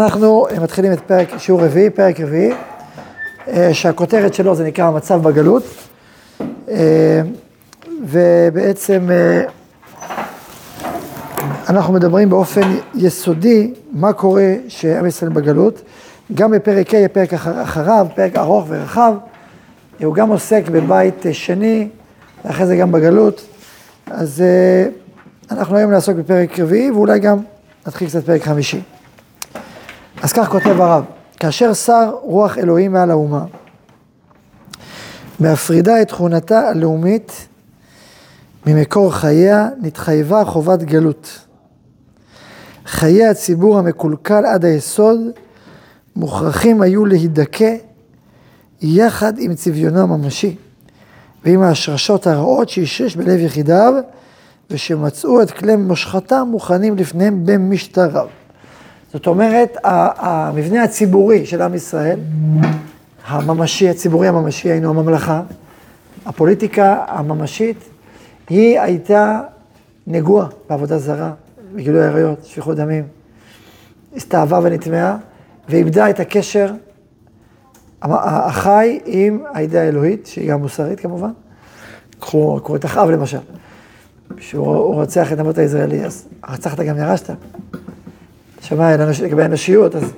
אנחנו מתחילים את פרק, שיעור רביעי, פרק רביעי, אה, שהכותרת שלו זה נקרא המצב בגלות, אה, ובעצם אה, אנחנו מדברים באופן יסודי מה קורה שעם ישראל בגלות, גם בפרק ה', פרק אחריו, פרק ארוך ורחב, הוא גם עוסק בבית שני, ואחרי זה גם בגלות, אז אנחנו היום נעסוק בפרק רביעי, ואולי גם נתחיל קצת פרק חמישי. אז כך כותב הרב, כאשר שר רוח אלוהים מעל האומה, מהפרידה את תכונתה הלאומית ממקור חייה, נתחייבה חובת גלות. חיי הציבור המקולקל עד היסוד מוכרחים היו להידכא יחד עם צביונו הממשי ועם ההשרשות הרעות שהשריש בלב יחידיו ושמצאו את כלי מושכתם מוכנים לפניהם במשטריו. זאת אומרת, המבנה הציבורי של עם ישראל, הממשי, הציבורי הממשי, היינו הממלכה, הפוליטיקה הממשית, היא הייתה נגועה בעבודה זרה, בגילוי עריות, שפיכות דמים, הסתאבה ונטמעה, ואיבדה את הקשר החי עם האידאה האלוהית, שהיא גם מוסרית כמובן. קחו, קחו את אחאב למשל, שהוא רוצח את המות הישראלי, אז רצחת גם ירשת. שמה לגבי אנושיות, אז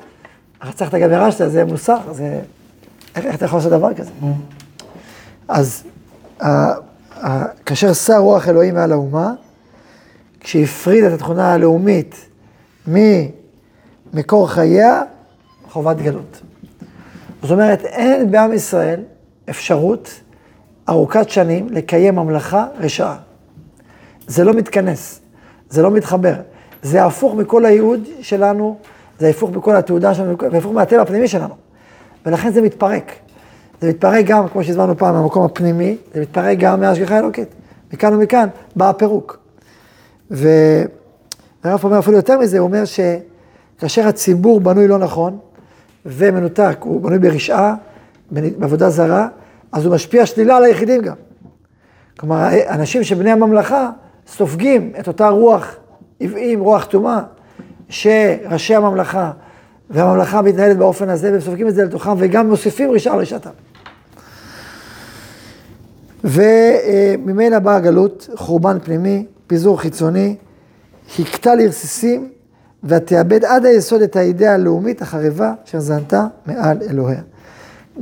רצחת גם ירשת, זה מוסר, זה... איך, איך אתה יכול לעשות דבר כזה? אז כאשר שר רוח אלוהים מעל האומה, כשהפריד את התכונה הלאומית ממקור חייה, חובת גלות. זאת אומרת, אין בעם ישראל אפשרות ארוכת שנים לקיים ממלכה רשעה. זה לא מתכנס, זה לא מתחבר. זה הפוך מכל הייעוד שלנו, זה הפוך מכל התעודה שלנו, זה הפוך מהטבע הפנימי שלנו. ולכן זה מתפרק. זה מתפרק גם, כמו שהזמנו פעם, מהמקום הפנימי, זה מתפרק גם מהשגחה האלוקית. מכאן ומכאן בא הפירוק. והרב אומר אפילו יותר מזה, הוא אומר שכאשר הציבור בנוי לא נכון ומנותק, הוא בנוי ברשעה, בעבודה זרה, אז הוא משפיע שלילה על היחידים גם. כלומר, אנשים שבני הממלכה סופגים את אותה רוח עוועים, רוח טומאה, שראשי הממלכה והממלכה מתנהלת באופן הזה, והם סופגים את זה לתוכם, וגם מוסיפים רשעה רשעתם. וממילא באה הגלות, חורבן פנימי, פיזור חיצוני, הכתה לרסיסים, ותאבד עד היסוד את האידאה הלאומית החרבה אשר זנתה מעל אלוהיה.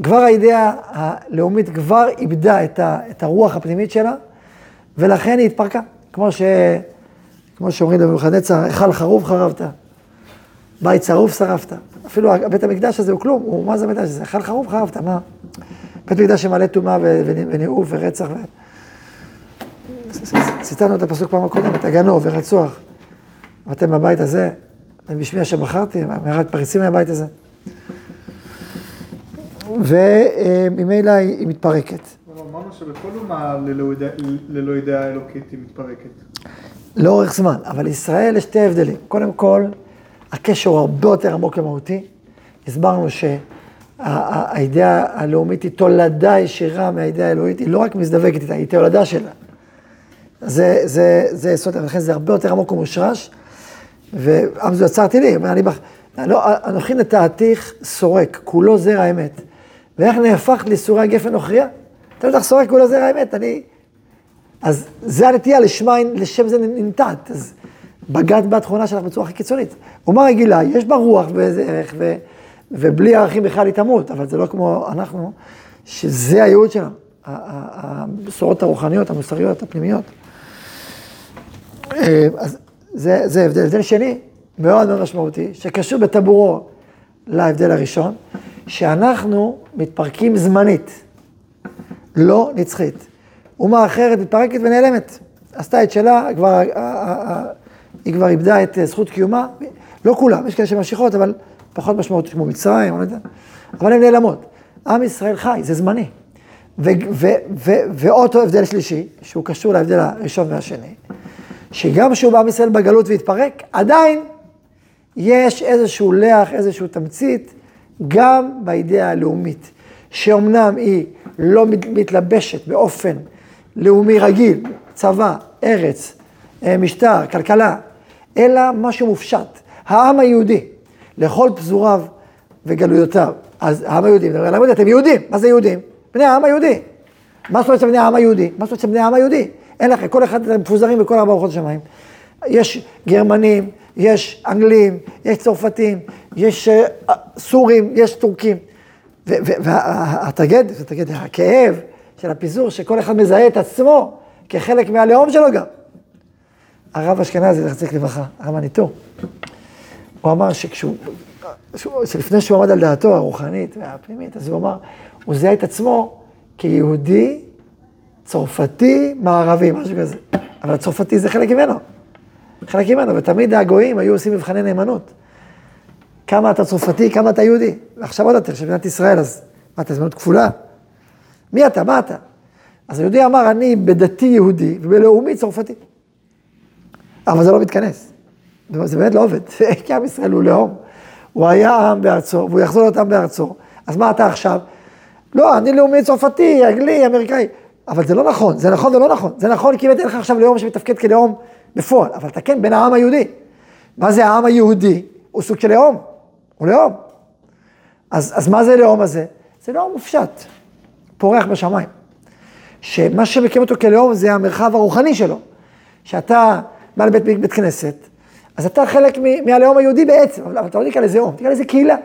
כבר האידאה הלאומית כבר איבדה את, ה, את הרוח הפנימית שלה, ולכן היא התפרקה. כמו ש... כמו שאומרים לבנבוכדנצר, היכל חרוב חרבת, בית שרוף שרפת. אפילו בית המקדש הזה הוא כלום, הוא מה זה המקדש הזה? היכל חרוב חרבת, מה? בית מקדש שמלא טומאה וניאוף ורצח. ו... ציטטנו את הפסוק פעם הקודמת, הגנו ורצוח. ואתם בבית הזה, בשמי אשר בחרתי, מערת פריצים מהבית הזה. וממילא היא מתפרקת. אמרנו שבכל אומה ללא ידיעה אלוקית היא מתפרקת. לאורך זמן, אבל לישראל יש שתי הבדלים. קודם כל, הקשר הוא הרבה יותר עמוק ומהותי. הסברנו שהאידאה הלאומית היא תולדה ישירה מהאידאה האלוהית, היא לא רק מזדווגת איתה, היא תולדה שלה. זה, זה, זה יסוד, ולכן זה הרבה יותר עמוק ומושרש. ועם זו יצרתי לי, אני, לא, אנוכי נטעתיך סורק, כולו זרע האמת. ואיך נהפכת לסורי הגפן נוכריה? אתה יודע, סורק כולו זרע האמת, אני אז זה הנטייה, לשמה, לשם זה ננתת. אז בגד בתכונה שלך בצורה הכי קיצונית. אומה רגילה, יש בה רוח ואיזה ערך, ו, ובלי ערכים בכלל היא תמות, אבל זה לא כמו אנחנו, שזה הייעוד שלנו, הבשורות הרוחניות, המוסריות, הפנימיות. אה, אז זה, זה הבדל. הבדל שני, מאוד מאוד משמעותי, שקשור בטבורו להבדל הראשון, שאנחנו מתפרקים זמנית, לא נצחית. אומה אחרת מתפרקת ונעלמת. עשתה את שלה, כבר, היא כבר איבדה את זכות קיומה. לא כולם, יש כאלה שממשיכות, אבל פחות משמעותית, כמו מצרים, אני לא יודע. אבל הן נעלמות. עם ישראל חי, זה זמני. ועוד הבדל שלישי, שהוא קשור להבדל הראשון והשני, שגם כשהוא בעם ישראל בגלות והתפרק, עדיין יש איזשהו לח, איזשהו תמצית, גם באידאה הלאומית, שאומנם היא לא מתלבשת באופן לאומי רגיל, צבא, ארץ, אה, משטר, כלכלה, אלא משהו מופשט. העם היהודי, לכל פזוריו וגלויותיו. אז העם היהודי, היהודי, אתם יהודים, מה זה יהודים? בני העם היהודי. מה זאת אומרת שבני העם היהודי? מה זאת אומרת שבני העם היהודי? אין לכם, כל אחד אתם מפוזרים בכל ארבע רוחות השמיים. יש גרמנים, יש אנגלים, יש צרפתים, יש uh, סורים, יש טורקים. והטרגדיה, הטרגדיה, הכאב של הפיזור, שכל אחד מזהה את עצמו כחלק מהלאום שלו גם. הרב אשכנזי, זכר לברכה, הרב הניטור, הוא אמר שכשהוא, שלפני שהוא עמד על דעתו הרוחנית והפנימית, אז הוא אמר, הוא זיהה את עצמו כיהודי, צרפתי, מערבי, משהו כזה. אבל הצרפתי זה חלק ממנו. חלק ממנו, ותמיד הגויים היו עושים מבחני נאמנות. כמה אתה צרפתי, כמה אתה יהודי. ועכשיו עוד יותר, שבמדינת ישראל, אז מה, אתה זמנות כפולה? מי אתה, מה אתה? אז היהודי אמר, אני בדתי יהודי ובלאומי צרפתי. אבל זה לא מתכנס. זה באמת לא עובד, כי עם ישראל הוא לאום. הוא היה עם בארצו, והוא יחזור להיות עם בארצו. אז מה אתה עכשיו? לא, אני לאומי צרפתי, אנגלי, אמריקאי. אבל זה לא נכון, זה נכון ולא נכון. זה נכון כי באמת אין לך עכשיו לאום שמתפקד כלאום בפועל, אבל אתה כן בין העם היהודי. מה זה העם היהודי? הוא סוג של לאום, הוא לאום. אז, אז מה זה לאום הזה? זה לאום מופשט, פורח בשמיים. שמה שמקים אותו כלאום זה המרחב הרוחני שלו. שאתה בא לבית בית כנסת, אז אתה חלק מהלאום היהודי בעצם, אבל אתה לא תקרא לזה לאום, תקרא לזה קהילה.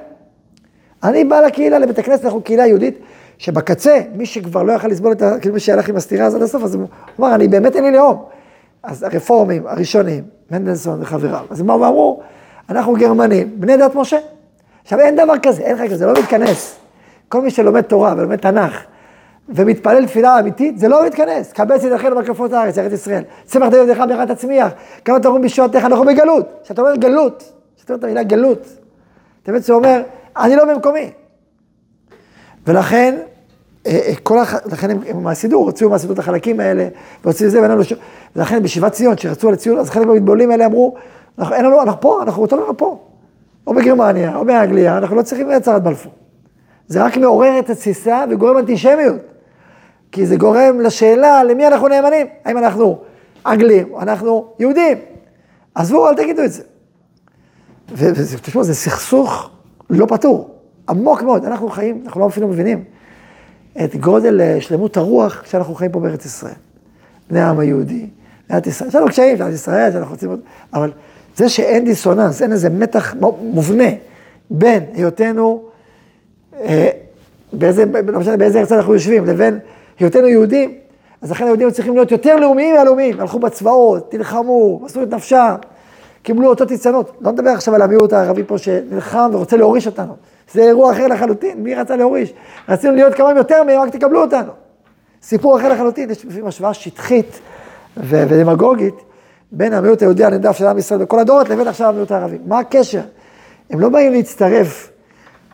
אני בא לקהילה, לבית הכנסת, אנחנו קהילה יהודית, שבקצה, מי שכבר לא יכל לסבול את ה... כאילו מי שהלך עם הסתירה הזאת עד הסוף, אז הוא אמר, אני באמת אין לי לאום. אז הרפורמים הראשונים, מנדלסון וחבריו, אז הם אמרו, אנחנו גרמנים, בני דת משה. עכשיו אין דבר כזה, אין לך כזה, זה לא מתכנס. כל מי שלומד תורה ולומד תנ"ך, ומתפלל תפילה אמיתית, זה לא מתכנס. קבץ ידכם במקפות הארץ, ארץ ישראל. צמח די ידיך באחת תצמיח. כמה תאמרו בשעותיך, אנחנו בגלות. כשאתה אומר גלות, כשאתה אומר את המילה גלות, אתה בעצם אומר, אני לא במקומי. ולכן, אה, אה, כל הח... לכן הם, הם מהסידור, הוציאו מהסידור את החלקים האלה, והוציאו את זה, ואין לנו שום... ולכן בשיבת ציון, כשרצו על הציון, אז חלק מהמתבוללים האלה אמרו, אנחנו, אין לנו, אנחנו פה, אנחנו רוצים להיות פה. או בגרמניה, או באנגליה, אנחנו לא צריכים הצהרת בלפור. זה רק מעורר את התסיסה וגורם אנטישמיות. כי זה גורם לשאלה למי אנחנו נאמנים. האם אנחנו אנגלים או אנחנו יהודים. עזבו, אל תגידו את זה. ותשמעו, זה סכסוך לא פתור, עמוק מאוד. אנחנו חיים, אנחנו לא אפילו מבינים את גודל אה, שלמות הרוח כשאנחנו חיים פה בארץ ישראל. בני העם היהודי, מדינת ישראל. יש לנו קשיים, מדינת ישראל, שאנחנו רוצים... אבל זה שאין דיסוננס, אין איזה מתח מובנה בין היותנו, אה, באיזה, לא משנה באיזה ארץ אנחנו יושבים, לבין היותנו יהודים, אז לכן היהודים צריכים להיות יותר לאומיים מהלאומיים. הלכו בצבאות, נלחמו, מסרו את נפשם, קיבלו אותות ניצנות. לא נדבר עכשיו על המיעוט הערבי פה שנלחם ורוצה להוריש אותנו. זה אירוע אחר לחלוטין, מי רצה להוריש? רצינו להיות כמה יותר מהם, רק תקבלו אותנו. סיפור אחר לחלוטין, יש לפעמים השוואה שטחית ו- ודמגוגית בין המיעוט היהודי הנרדף של עם ישראל בכל הדורות לבין עכשיו המיעוט הערבי. מה הקשר? הם לא באים להצטרף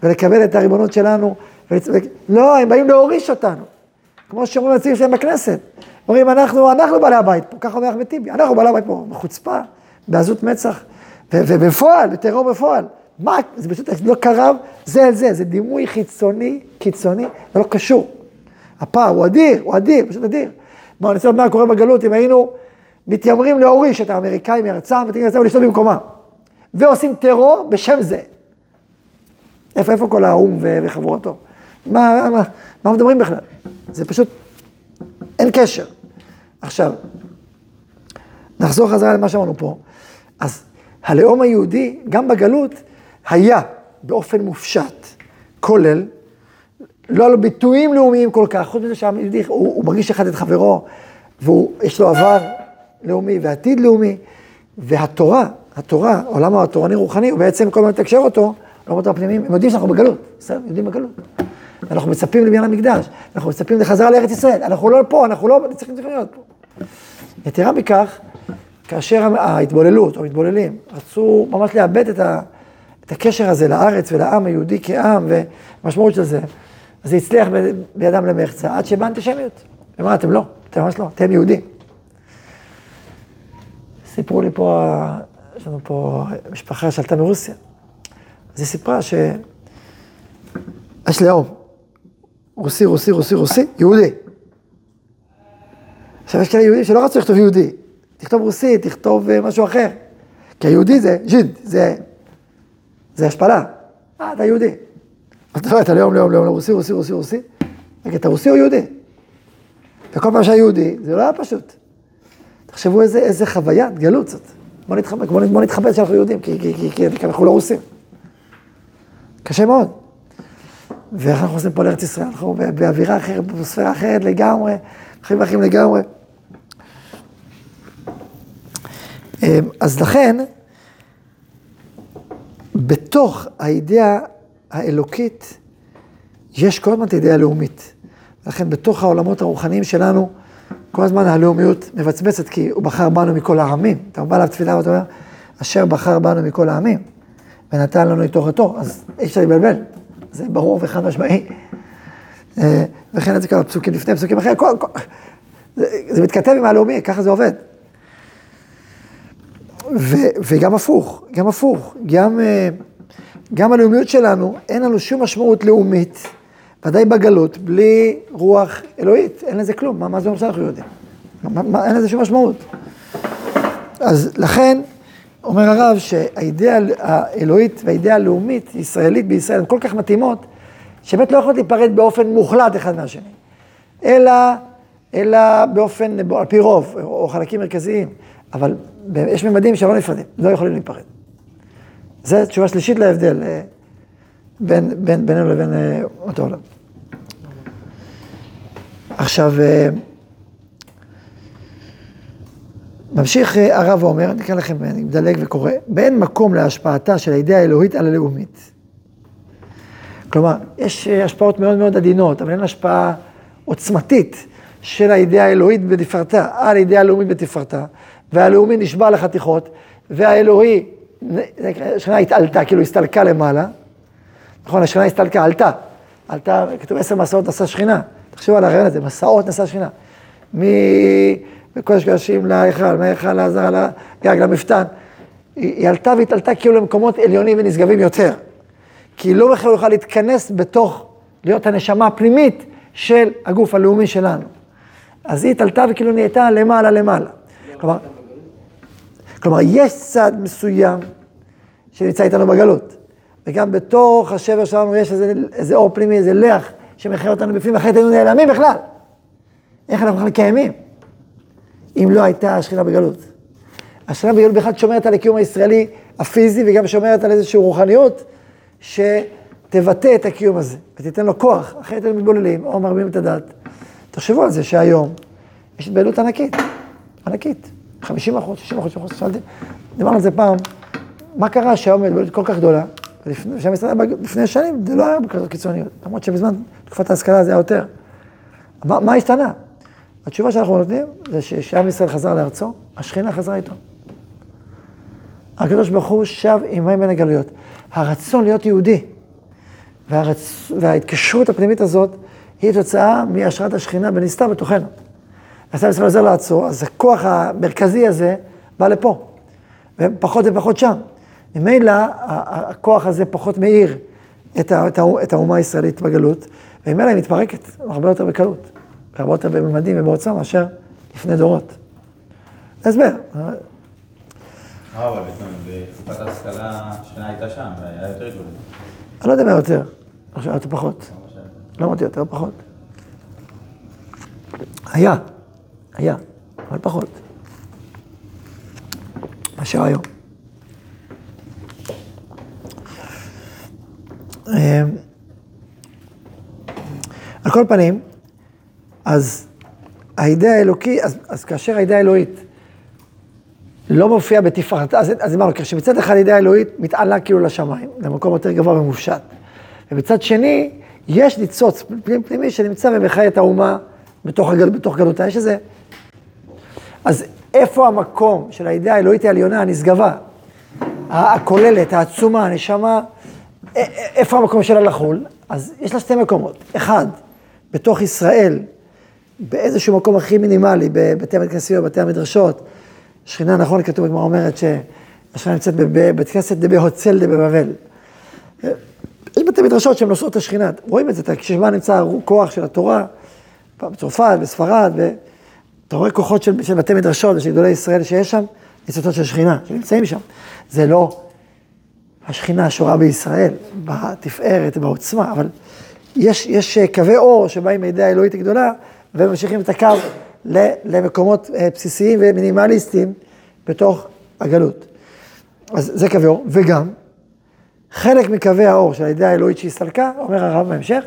ולקבל את הריבונות שלנו, ולצ... לא, הם באים להוריש אותנו. כמו שאומרים הנציגים שלהם בכנסת. אומרים, אנחנו, אנחנו בעלי הבית פה, ככה אומר אחמד טיבי, אנחנו בעלי הבית פה, בחוצפה, בעזות מצח, ובפועל, בטרור בפועל. מה, זה פשוט לא קרב זה אל זה, זה דימוי חיצוני, קיצוני, ולא קשור. הפער הוא אדיר, הוא אדיר, פשוט אדיר. מה, אני רוצה לומר מה קורה בגלות אם היינו מתיימרים להוריש את האמריקאים מארצם ותגידו לצלם ולשתות במקומם. ועושים טרור בשם זה. איפה, איפה כל האו"ם וחבורתו? מה, מה, מה מדברים בכלל? זה פשוט, אין קשר. עכשיו, נחזור חזרה למה שאמרנו פה. אז הלאום היהודי, גם בגלות, היה באופן מופשט, כולל, לא על ביטויים לאומיים כל כך, חוץ מזה שהעם היהודי, הוא, הוא מרגיש אחד את חברו, ויש לו עבר לאומי ועתיד לאומי, והתורה, התורה, עולם התורני רוחני, הוא בעצם כל הזמן מתקשר אותו, לעולמות הפנימיים, הם יודעים שאנחנו בגלות, בסדר? יודעים בגלות. אנחנו מצפים לבניין המקדש, אנחנו מצפים לחזרה לארץ ישראל, אנחנו לא פה, אנחנו לא צריכים להיות פה. יתרה מכך, כאשר ההתבוללות, או המתבוללים, רצו ממש לאבד את, ה, את הקשר הזה לארץ ולעם היהודי כעם, ומשמעות של זה, אז זה הצליח בידם למחצה, עד שבאה אנטישמיות. אמרה, אתם לא, אתם ממש לא, אתם יהודים. סיפרו לי פה, יש לנו פה משפחה שעלתה מרוסיה, אז היא סיפרה שיש לאום, רוסי, רוסי, רוסי, רוסי, יהודי. עכשיו יש כאלה יהודים שלא רצו לכתוב יהודי, תכתוב רוסי, תכתוב אה, משהו אחר. כי היהודי זה ז'יד, זה, זה השפלה. אה, אתה יהודי. אתה רואה, אתה לאום, לאום, לאום, רוסי, רוסי, רוסי, רוסי. רגע, אתה רוסי או יהודי? וכל פעם שהיה יהודי, זה לא היה פשוט. תחשבו איזה, איזה חוויית גלות זאת. בוא נתחבא, בוא, נתחבא שאנחנו יהודים, כי, כי, כי, כי אנחנו לא רוסים. קשה מאוד. ואיך אנחנו עושים פה לארץ ישראל? אנחנו באווירה אחרת, בספירה אחרת לגמרי, חיים אחרים לגמרי. אמ, אז לכן, בתוך האידאה האלוקית, יש כל הזמן את האידאה הלאומית. לכן בתוך העולמות הרוחניים שלנו, כל הזמן הלאומיות מבצבצת, כי הוא בחר בנו מכל העמים. אתה בא לתפילה ואתה אומר, אשר בחר בנו מכל העמים, ונתן לנו את תורתו, אז אי אפשר לבלבל, זה ברור וחד משמעי. אה, וכן זה כמה פסוקים לפני, פסוקים אחרי, כל, כל, זה, זה מתכתב עם הלאומי, ככה זה עובד. ו, וגם הפוך, גם הפוך, גם, אה, גם הלאומיות שלנו, אין לנו שום משמעות לאומית. ודאי בגלות, בלי רוח אלוהית, אין לזה כלום, מה, מה זה אומר שאנחנו יודעים? מה, מה, אין לזה שום משמעות. אז לכן, אומר הרב שהאידאה האלוהית והאידאה הלאומית, ישראלית בישראל, הן כל כך מתאימות, שבאמת לא יכולות להיפרד באופן מוחלט אחד מהשני, אלא, אלא באופן, על פי רוב, או חלקים מרכזיים, אבל יש ממדים שלא נפרדים, לא יכולים להיפרד. זו תשובה שלישית להבדל. אה, בין, בין, בינינו לבין אה, אותו עולם. עכשיו, אה, ממשיך אה, הרב ואומר, אני אקרא לכם, אני מדלג וקורא, באין מקום להשפעתה של האידאה האלוהית על הלאומית. כלומר, יש השפעות מאוד מאוד עדינות, אבל אין השפעה עוצמתית של האידאה האלוהית בתפארתה, על האידאה הלאומית בתפארתה, והלאומי נשבר לחתיכות, והאלוהי, השכנה התעלתה, כאילו הסתלקה למעלה, נכון, השכינה הסתלקה, עלתה. עלתה, כתוב עשר מסעות נשא שכינה. תחשבו על הרעיון הזה, מסעות נשא שכינה. מקודש קודשים להיכל, מהיכל לעזר, לגג, למפתן. היא עלתה והתעלתה כאילו למקומות עליונים ונשגבים יותר. כי לא בכלל יכולה להתכנס בתוך, להיות הנשמה הפנימית של הגוף הלאומי שלנו. אז היא התעלתה וכאילו נהייתה למעלה למעלה. כלומר, כלומר, יש צד מסוים שנמצא איתנו בגלות. וגם בתוך השבר שלנו יש איזה, איזה אור פנימי, איזה לח שמחיה אותנו בפנים, אחרת היינו נעלמים בכלל. איך אנחנו בכלל קיימים? אם לא הייתה השכינה בגלות. השכינה בגלות בכלל שומרת על הקיום הישראלי הפיזי, וגם שומרת על איזושהי רוחניות שתבטא את הקיום הזה, ותיתן לו כוח, אחרת היינו מתבוללים או מרבים את הדת. תחשבו על זה שהיום יש התבהלות ענקית, ענקית, 50 אחוז, 60 אחוז, 60 אחוז, דיברנו על זה פעם, מה קרה שהיום התבהלות כל כך גדולה? לפני שנים זה לא היה בכזאת קיצוניות, למרות שבזמן תקופת ההשכלה זה היה יותר. מה, מה השתנה? התשובה שאנחנו נותנים זה שכשעם ישראל חזר לארצו, השכינה חזרה איתו. הקדוש ברוך הוא שב עמהם בין הגלויות. הרצון להיות יהודי והרצ... וההתקשרות הפנימית הזאת היא תוצאה מהשראת השכינה בנסתר בתוכנו. אז ישראל עוזר לעצור, אז הכוח המרכזי הזה בא לפה, ופחות ופחות שם. ממילא הכוח הזה פחות מאיר את, את, את האומה הישראלית בגלות, וממילא היא מתפרקת הרבה יותר בקלות, הרבה יותר בממדים ובעוצמה מאשר לפני דורות. הסבר. אה, אבל בתקופת ההשכלה השנה הייתה שם, והיה יותר גדול. אני לא יודע מה יותר, עכשיו יותר פחות. לא אמרתי יותר, פחות. היה, היה, אבל פחות. מאשר היום. אמ, על כל פנים, אז האידאה האלוקי, אז, אז כאשר האידאה האלוהית לא מופיעה בתפארתה, אז, אז אמרנו, כשמצד אחד האידאה האלוהית מתעלה כאילו לשמיים, למקום יותר גבוה ומופשט, ובצד שני, יש ניצוץ פנימי, פנימי שנמצא ומחיה את האומה בתוך, הגל, בתוך גלותה, יש איזה... אז איפה המקום של האידאה האלוהית העליונה, הנשגבה, הכוללת, העצומה, הנשמה, איפה המקום שלה לחול? אז יש לה שתי מקומות. אחד, בתוך ישראל, באיזשהו מקום הכי מינימלי, בבתי המתכנסים ובתי המדרשות. שכינה, נכון, כתוב בגמרא אומרת שהשכינה נמצאת בבית כנסת דבהוצל דבבבל. יש בתי מדרשות שהן נושאות את השכינה, רואים את זה, כשמה נמצא כוח של התורה, בצרפת, בספרד, ואתה רואה כוחות של, של בתי מדרשות ושל גדולי ישראל שיש שם, ניצוצות של שכינה, שנמצאים שם. זה לא השכינה שורה בישראל, בתפארת, בעוצמה, אבל יש, יש אה, קווי אור שבאים מידי האלוהית הגדולה, וממשיכים את הקו למקומות אה, בסיסיים ומינימליסטיים בתוך הגלות. אז זה קווי אור, וגם חלק מקווי האור של הידי האלוהית שהסתלקה, אומר הרב בהמשך,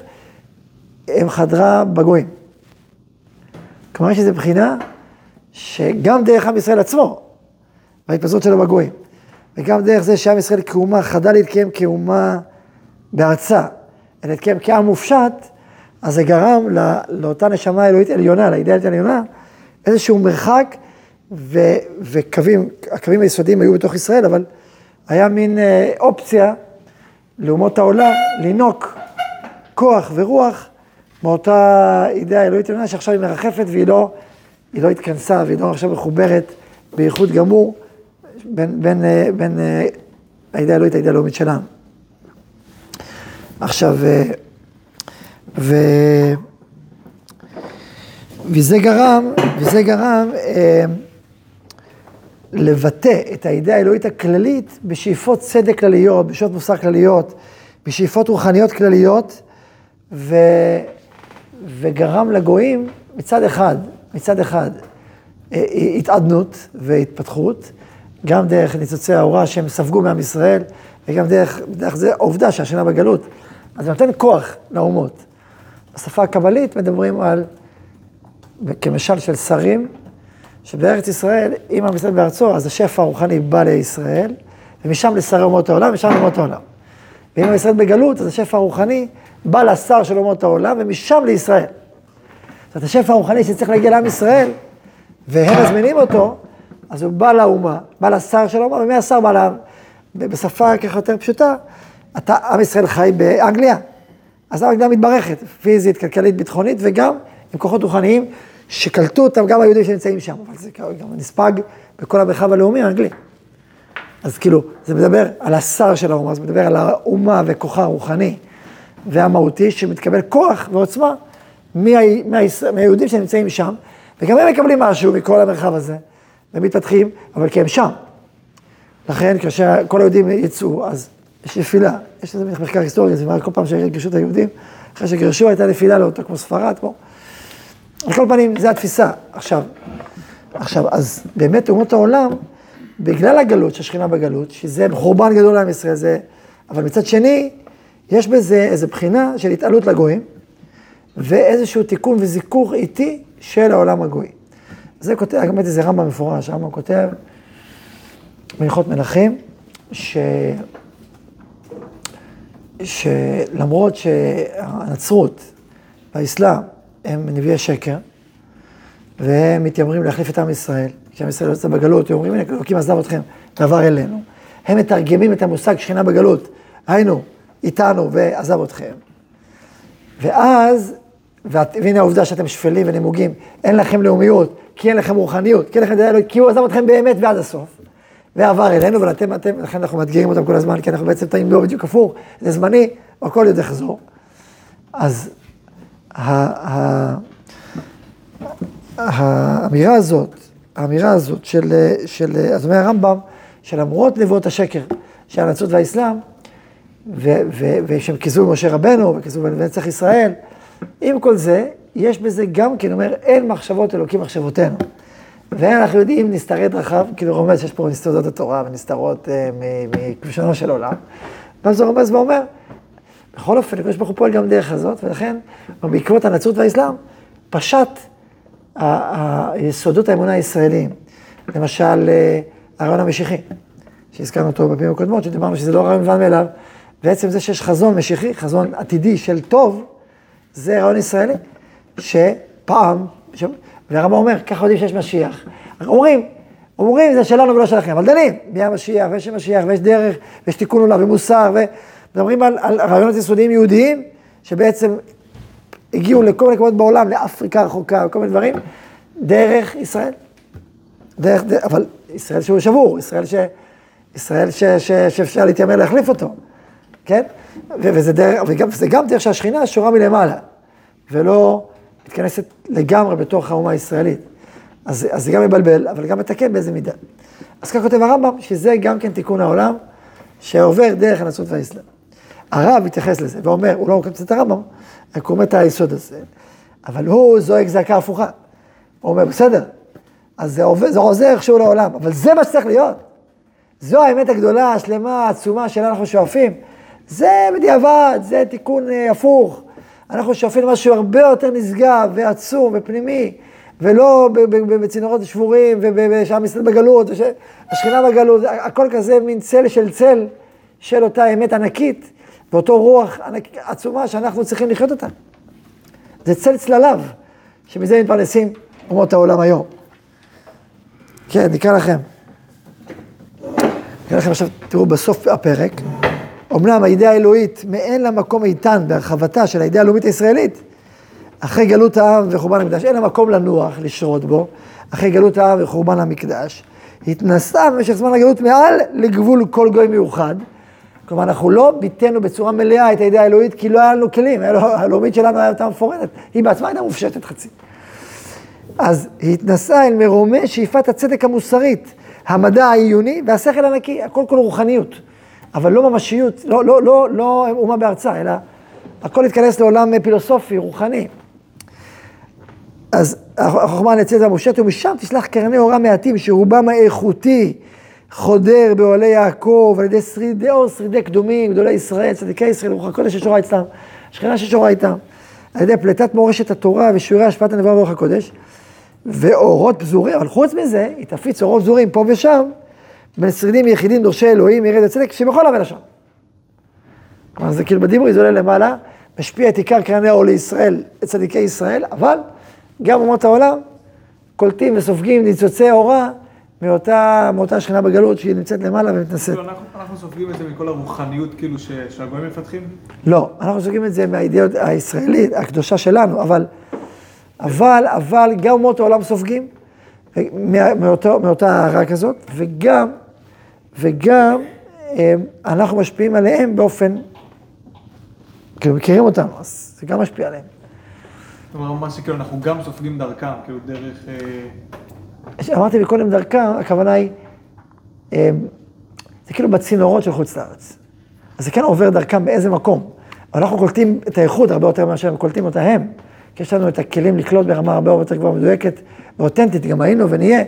הם חדרה בגויים. כלומר, יש איזו בחינה שגם דרך עם ישראל עצמו, בהתפזרות שלו בגויים, וגם דרך זה שעם ישראל כאומה חדל להתקיים כאומה בארצה, אלא להתקיים כעם מופשט, אז זה גרם לא, לאותה נשמה אלוהית עליונה, לאידאלית עליונה, איזשהו מרחק ו, וקווים, הקווים היסודיים היו בתוך ישראל, אבל היה מין אה, אופציה לאומות העולם לינוק כוח ורוח מאותה אידאה אלוהית עליונה שעכשיו היא מרחפת והיא לא, לא התכנסה והיא לא עכשיו מחוברת בייחוד גמור בין, בין, אה, בין אה, האידאה האלוהית לאידאה הלאומית שלנו. עכשיו, אה, ו... וזה גרם, וזה גרם אה, לבטא את האידאה האלוהית הכללית בשאיפות צדק כלליות, בשעות מוסר כלליות, בשאיפות רוחניות כלליות, ו... וגרם לגויים מצד אחד, מצד אחד, אה, התעדנות והתפתחות, גם דרך ניצוצי האורה שהם ספגו מעם ישראל, וגם דרך, דרך זה העובדה שהשנה בגלות. אז זה נותן כוח לאומות. בשפה הקבלית מדברים על, כמשל של שרים, שבארץ ישראל, אם עם בארצו, אז השפע הרוחני בא לישראל, ומשם לשרי אומות העולם, ומשם לאומות העולם. ואם עם בגלות, אז השפע הרוחני בא לשר של אומות העולם, ומשם לישראל. זאת אומרת, השפע הרוחני שצריך להגיע לעם ישראל, והם מזמינים אותו, אז הוא בא לאומה, בא לשר של האומה, ומהשר בא לעם. בשפה ככה יותר פשוטה, אתה, עם ישראל חי באנגליה, אז האנגליה מתברכת, פיזית, כלכלית, ביטחונית, וגם עם כוחות רוחניים שקלטו אותם, גם היהודים שנמצאים שם, אבל זה גם נספג בכל המרחב הלאומי האנגלי. אז כאילו, זה מדבר על השר של האומה, זה מדבר על האומה וכוחה הרוחני והמהותי, שמתקבל כוח ועוצמה מה, מה, מהיהודים שנמצאים שם, וגם הם מקבלים משהו מכל המרחב הזה, ומתפתחים, אבל כי הם שם. לכן, כאשר כל היהודים יצאו, אז יש נפילה, יש איזה מחקר היסטורי, זה כל פעם שגירשו את היהודים, אחרי שגירשו הייתה נפילה לאותו כמו ספרד, כמו... על כל פנים, זו התפיסה. עכשיו, עכשיו, אז באמת אומות העולם, בגלל הגלות, שהשכינה בגלות, שזה חורבן גדול לעם ישראל, זה... אבל מצד שני, יש בזה איזו בחינה של התעלות לגויים, ואיזשהו תיקון וזיכוך איטי של העולם הגוי. זה כותב, באמת איזה רמב"ם מפורש, רמב"ם כותב, בהלכות מלכים, ש... שלמרות שהנצרות והאסלאם הם נביאי שקר, והם מתיימרים להחליף את עם ישראל, כשעם ישראל יוצא בגלות, הם אומרים, הנה, אלוקים עזב אתכם, ועבר אלינו. הם מתרגמים את המושג שכינה בגלות, היינו, איתנו ועזב אתכם. ואז, והנה העובדה שאתם שפלים ונמוגים, אין לכם לאומיות, כי אין לכם רוחניות, כי אין לכם דעה אלוהית, כי הוא עזב אתכם באמת ועד הסוף. ועבר אלינו, אבל אתם, אתם, לכן אנחנו מאתגרים אותם כל הזמן, כי אנחנו בעצם טעים לא בדיוק הפוך, זה זמני, הכל יודע לחזור. אז האמירה הזאת, האמירה הזאת של, של, אז אומר הרמב"ם, שלמרות נבואות השקר של הנצרות והאסלאם, ושהם כיזו במשה רבנו, וכיזו בנצח ישראל, עם כל זה, יש בזה גם כן, אומר, אין מחשבות אלוקים מחשבותינו. ואנחנו יודעים נסתרי דרכיו, כאילו רומז שיש פה נסתרות התורה ונסתרות אה, מכבשונו של עולם. ואז הוא רומז ואומר, בכל אופן, הקדוש ברוך הוא פועל גם דרך הזאת, ולכן, בעקבות הנצרות והאסלאם, פשט היסודות האמונה הישראליים. למשל, אה, הרעיון המשיחי, שהזכרנו אותו בפעמים הקודמות, שדיברנו שזה לא רעיון מובן מאליו, ועצם זה שיש חזון משיחי, חזון עתידי של טוב, זה רעיון ישראלי, שפעם, ש... והרמב"ם אומר, ככה יודעים שיש משיח. אומרים, אומרים, זה שלנו ולא שלכם, אבל דנים, מי המשיח, ויש משיח, ויש דרך, ויש תיקון עולם, ומוסר, ומדברים על, על רעיונות יסודיים יהודיים, שבעצם הגיעו לכל מיני מקומות בעולם, לאפריקה הרחוקה, וכל מיני דברים, דרך ישראל. דרך, דרך, אבל ישראל שהוא שבור, ישראל, ש, ישראל ש, ש, שאפשר להתיימר להחליף אותו, כן? וזה דרך, וגם, גם דרך שהשכינה שורה מלמעלה, ולא מתכנסת לגמרי בתוך האומה הישראלית. אז, אז זה גם מבלבל, אבל גם מתקן באיזה מידה. אז כך כותב הרמב"ם, שזה גם כן תיקון העולם, שעובר דרך הנצרות והאסלאם. הרב מתייחס לזה ואומר, הוא לא מקבל את הרמב"ם, רק הוא אומר את היסוד הזה, אבל הוא זועק זעקה הפוכה. הוא אומר, בסדר, אז זה, עובד, זה עוזר איכשהו לעולם, אבל זה מה שצריך להיות. זו האמת הגדולה, השלמה, העצומה שלה אנחנו שואפים. זה בדיעבד, זה תיקון אה, הפוך. אנחנו שואפים למשהו הרבה יותר נשגב ועצום ופנימי, ולא בצינורות שבורים ושעם ישראל בגלות, השכינה בגלות, הכל כזה מין צל של צל של אותה אמת ענקית, ואותו רוח ענק, עצומה שאנחנו צריכים לחיות אותה. זה צל צלליו, שמזה מתפרנסים אומות העולם היום. כן, נקרא לכם. נקרא לכם עכשיו, תראו בסוף הפרק. אמנם הידיעה האלוהית מאין לה מקום איתן בהרחבתה של הידיעה הלאומית הישראלית, אחרי גלות העם וחורבן המקדש, אין לה מקום לנוח, לשרות בו, אחרי גלות העם וחורבן המקדש, התנסה במשך זמן הגלות מעל לגבול כל גוי מיוחד. כלומר, אנחנו לא ביטאנו בצורה מלאה את הידיעה האלוהית, כי לא היה לנו כלים, הלאומית שלנו הייתה מפורטת, היא בעצמה הייתה מופשטת חצי. אז היא התנסה אל מרומי שאיפת הצדק המוסרית, המדע העיוני והשכל הנקי, הכל כל רוחניות. אבל לא ממשיות, לא, לא, לא, לא אומה בארצה, אלא הכל התכנס לעולם פילוסופי, רוחני. אז החוכמה נצאת המושט, ומשם תשלח קרני אורה מעטים, שרובם האיכותי חודר באוהלי יעקב, על ידי שרידי אור, שרידי קדומים, גדולי ישראל, צדיקי ישראל, רוח הקודש ששורה אצלם, שכינה ששורה איתם, על ידי פליטת מורשת התורה ושיעורי השפעת הנבואה ברוח הקודש, ואורות פזורים, אבל חוץ מזה, היא תפיץ אורות פזורים פה ושם, בין שרידים יחידים דורשי אלוהים, ירד הצדק, שבכל עמל השם. כלומר, זה כאילו בדיבורי, זה עולה למעלה, משפיע את עיקר קרני האור לישראל, את צדיקי ישראל, אבל גם אומות העולם קולטים וסופגים ניצוצי אורה מאותה, מאותה שכינה בגלות שהיא נמצאת למעלה ומתנשאת. כאילו, אנחנו, אנחנו סופגים את זה מכל הרוחניות כאילו ש, שהגויים מפתחים? לא, אנחנו סופגים את זה מהאידאות הישראלית, הקדושה שלנו, אבל, אבל, אבל גם אומות העולם סופגים מאותו, מאותה הערה כזאת, וגם, וגם אנחנו משפיעים עליהם באופן, כאילו מכירים אותנו, אז זה גם משפיע עליהם. זאת אומרת, ממש כאילו אנחנו גם סופגים דרכם, כאילו דרך... אה, אמרתי מקודם דרכם, הכוונה היא, זה כאילו בצינורות של חוץ לארץ. אז זה כן עובר דרכם באיזה מקום. אבל אנחנו קולטים את האיכות הרבה יותר מאשר הם קולטים אותה הם. כי יש לנו את הכלים לקלוט ברמה הרבה יותר גבוהה מדויקת ואותנטית, גם היינו ונהיה.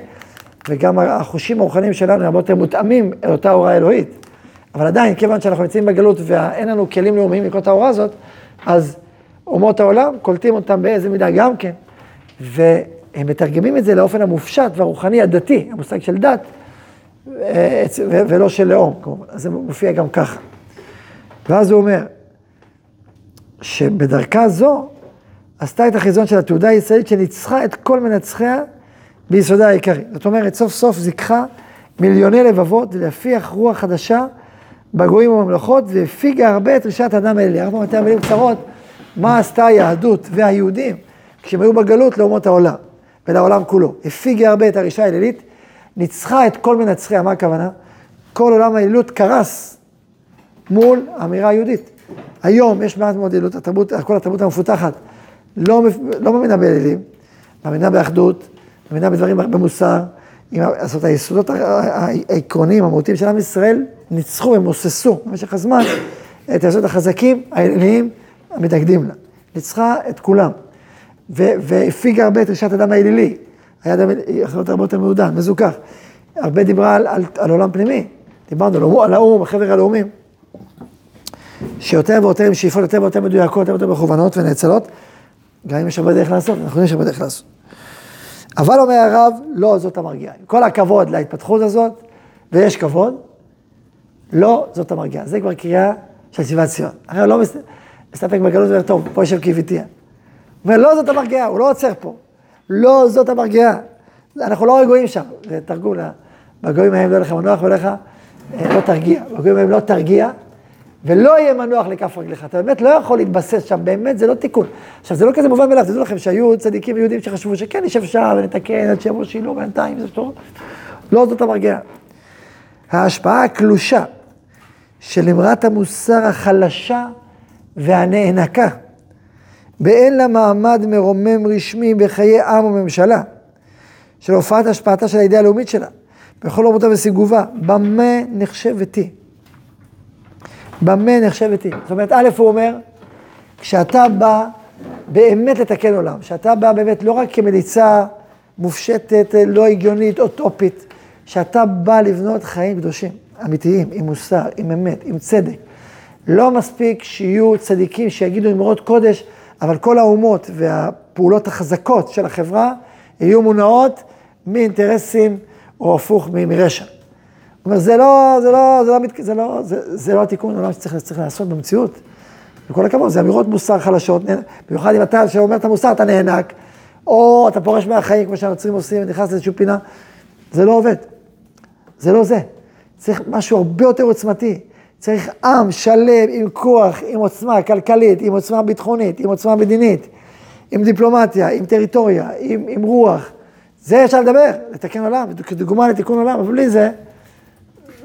וגם החושים הרוחניים שלנו הרבה יותר מותאמים אל אותה הוראה אלוהית. אבל עדיין, כיוון שאנחנו נמצאים בגלות ואין לנו כלים לאומיים לקלוט את ההוראה הזאת, אז אומות העולם, קולטים אותם באיזה מידה גם כן, והם מתרגמים את זה לאופן המופשט והרוחני הדתי, המושג של דת, אה, ולא של לאום, כמובן, אז זה מופיע גם ככה. ואז הוא אומר, שבדרכה זו עשתה את החיזון של התעודה הישראלית שניצחה את כל מנצחיה ביסודה העיקרי. זאת אומרת, סוף סוף זיככה מיליוני לבבות להפיח רוח חדשה בגויים ובממלכות, והפיגה הרבה את רשעת האדם האלה. אנחנו נותן מילים קצרות. מה עשתה היהדות והיהודים כשהם היו בגלות לאומות העולם ולעולם כולו. הפיגה הרבה את הרישה האלילית, ניצחה את כל מנצחיה, מה הכוונה? כל עולם האלילות קרס מול האמירה היהודית. היום יש מעט מאוד אלילות, התרבות, כל התרבות המפותחת לא, לא מאמינה באלילים, מאמינה באחדות, מאמינה בדברים, במוסר, זאת היסודות העקרוניים, המהותיים של עם ישראל, ניצחו, הם מוססו במשך הזמן את היסודות החזקים, האליליים, המתנגדים לה. ניצחה את כולם. והפיגה הרבה את רשת הדם האלילי. היה אדם, יכול להיות הרבה יותר מעודן, מזוכח. הרבה דיברה על, על, על עולם פנימי. דיברנו על האו"ם, החבר הלאומים. שיותר ויותר עם שאיפות יותר ויותר מדויקות, יותר ויותר מכוונות ונאצלות, גם אם יש הרבה דרך לעשות, אנחנו יודעים שיש הרבה דרך לעשות. אבל אומר הרב, לא זאת המרגיעה. עם כל הכבוד להתפתחות הזאת, ויש כבוד, לא זאת המרגיעה. זה כבר קריאה של שיבת ציון. הרי לא, מסתפק בגלות ואומר, טוב, פה יושב קיוויתיה. הוא אומר, לא זאת המרגיעה, הוא לא עוצר פה. לא זאת המרגיעה. אנחנו לא רגועים שם, זה תרגול, בגויים ההם לא לך מנוח ולך אה, לא תרגיע. בגויים ההם לא תרגיע, ולא יהיה מנוח לכף רגליך. אתה באמת לא יכול להתבסס שם, באמת זה לא תיקון. עכשיו, זה לא כזה מובן מאליו, תדעו לכם שהיו צדיקים יהודים שחשבו שכן נשב שם ונתקן עד שיבוא שילוב בינתיים, זה טוב. לא זאת המרגיעה. ההשפעה הקלושה של אמרת המוסר החלשה והנאנקה, באין לה מעמד מרומם רשמי בחיי עם וממשלה, של הופעת השפעתה של הידיעה הלאומית שלה, בכל אומותה וסיגובה, במה נחשבת היא? במה נחשבת היא. זאת אומרת, א', הוא אומר, כשאתה בא באמת לתקן עולם, כשאתה בא באמת לא רק כמליצה מופשטת, לא הגיונית, אוטופית, שאתה בא לבנות חיים קדושים, אמיתיים, עם מוסר, עם אמת, עם צדק. לא מספיק שיהיו צדיקים שיגידו אמרות קודש, אבל כל האומות והפעולות החזקות של החברה יהיו מונעות מאינטרסים או הפוך מרשע. אומרת, זה לא, זה לא, זה לא, זה לא, זה, זה לא התיקון העולם שצריך לעשות במציאות. בכל הכבוד, זה אמירות מוסר חלשות, במיוחד אם אתה, שאומר את המוסר, אתה נאנק, או אתה פורש מהחיים, כמו שהנוצרים עושים, ונכנס לאיזושהי פינה, זה לא עובד. זה לא זה. צריך משהו הרבה יותר עוצמתי. צריך עם שלם, עם כוח, עם עוצמה כלכלית, עם עוצמה ביטחונית, עם עוצמה מדינית, עם דיפלומטיה, עם טריטוריה, עם, עם רוח. זה אפשר לדבר, לתקן עולם, כדוגמה לתיקון עולם, אבל בלי זה,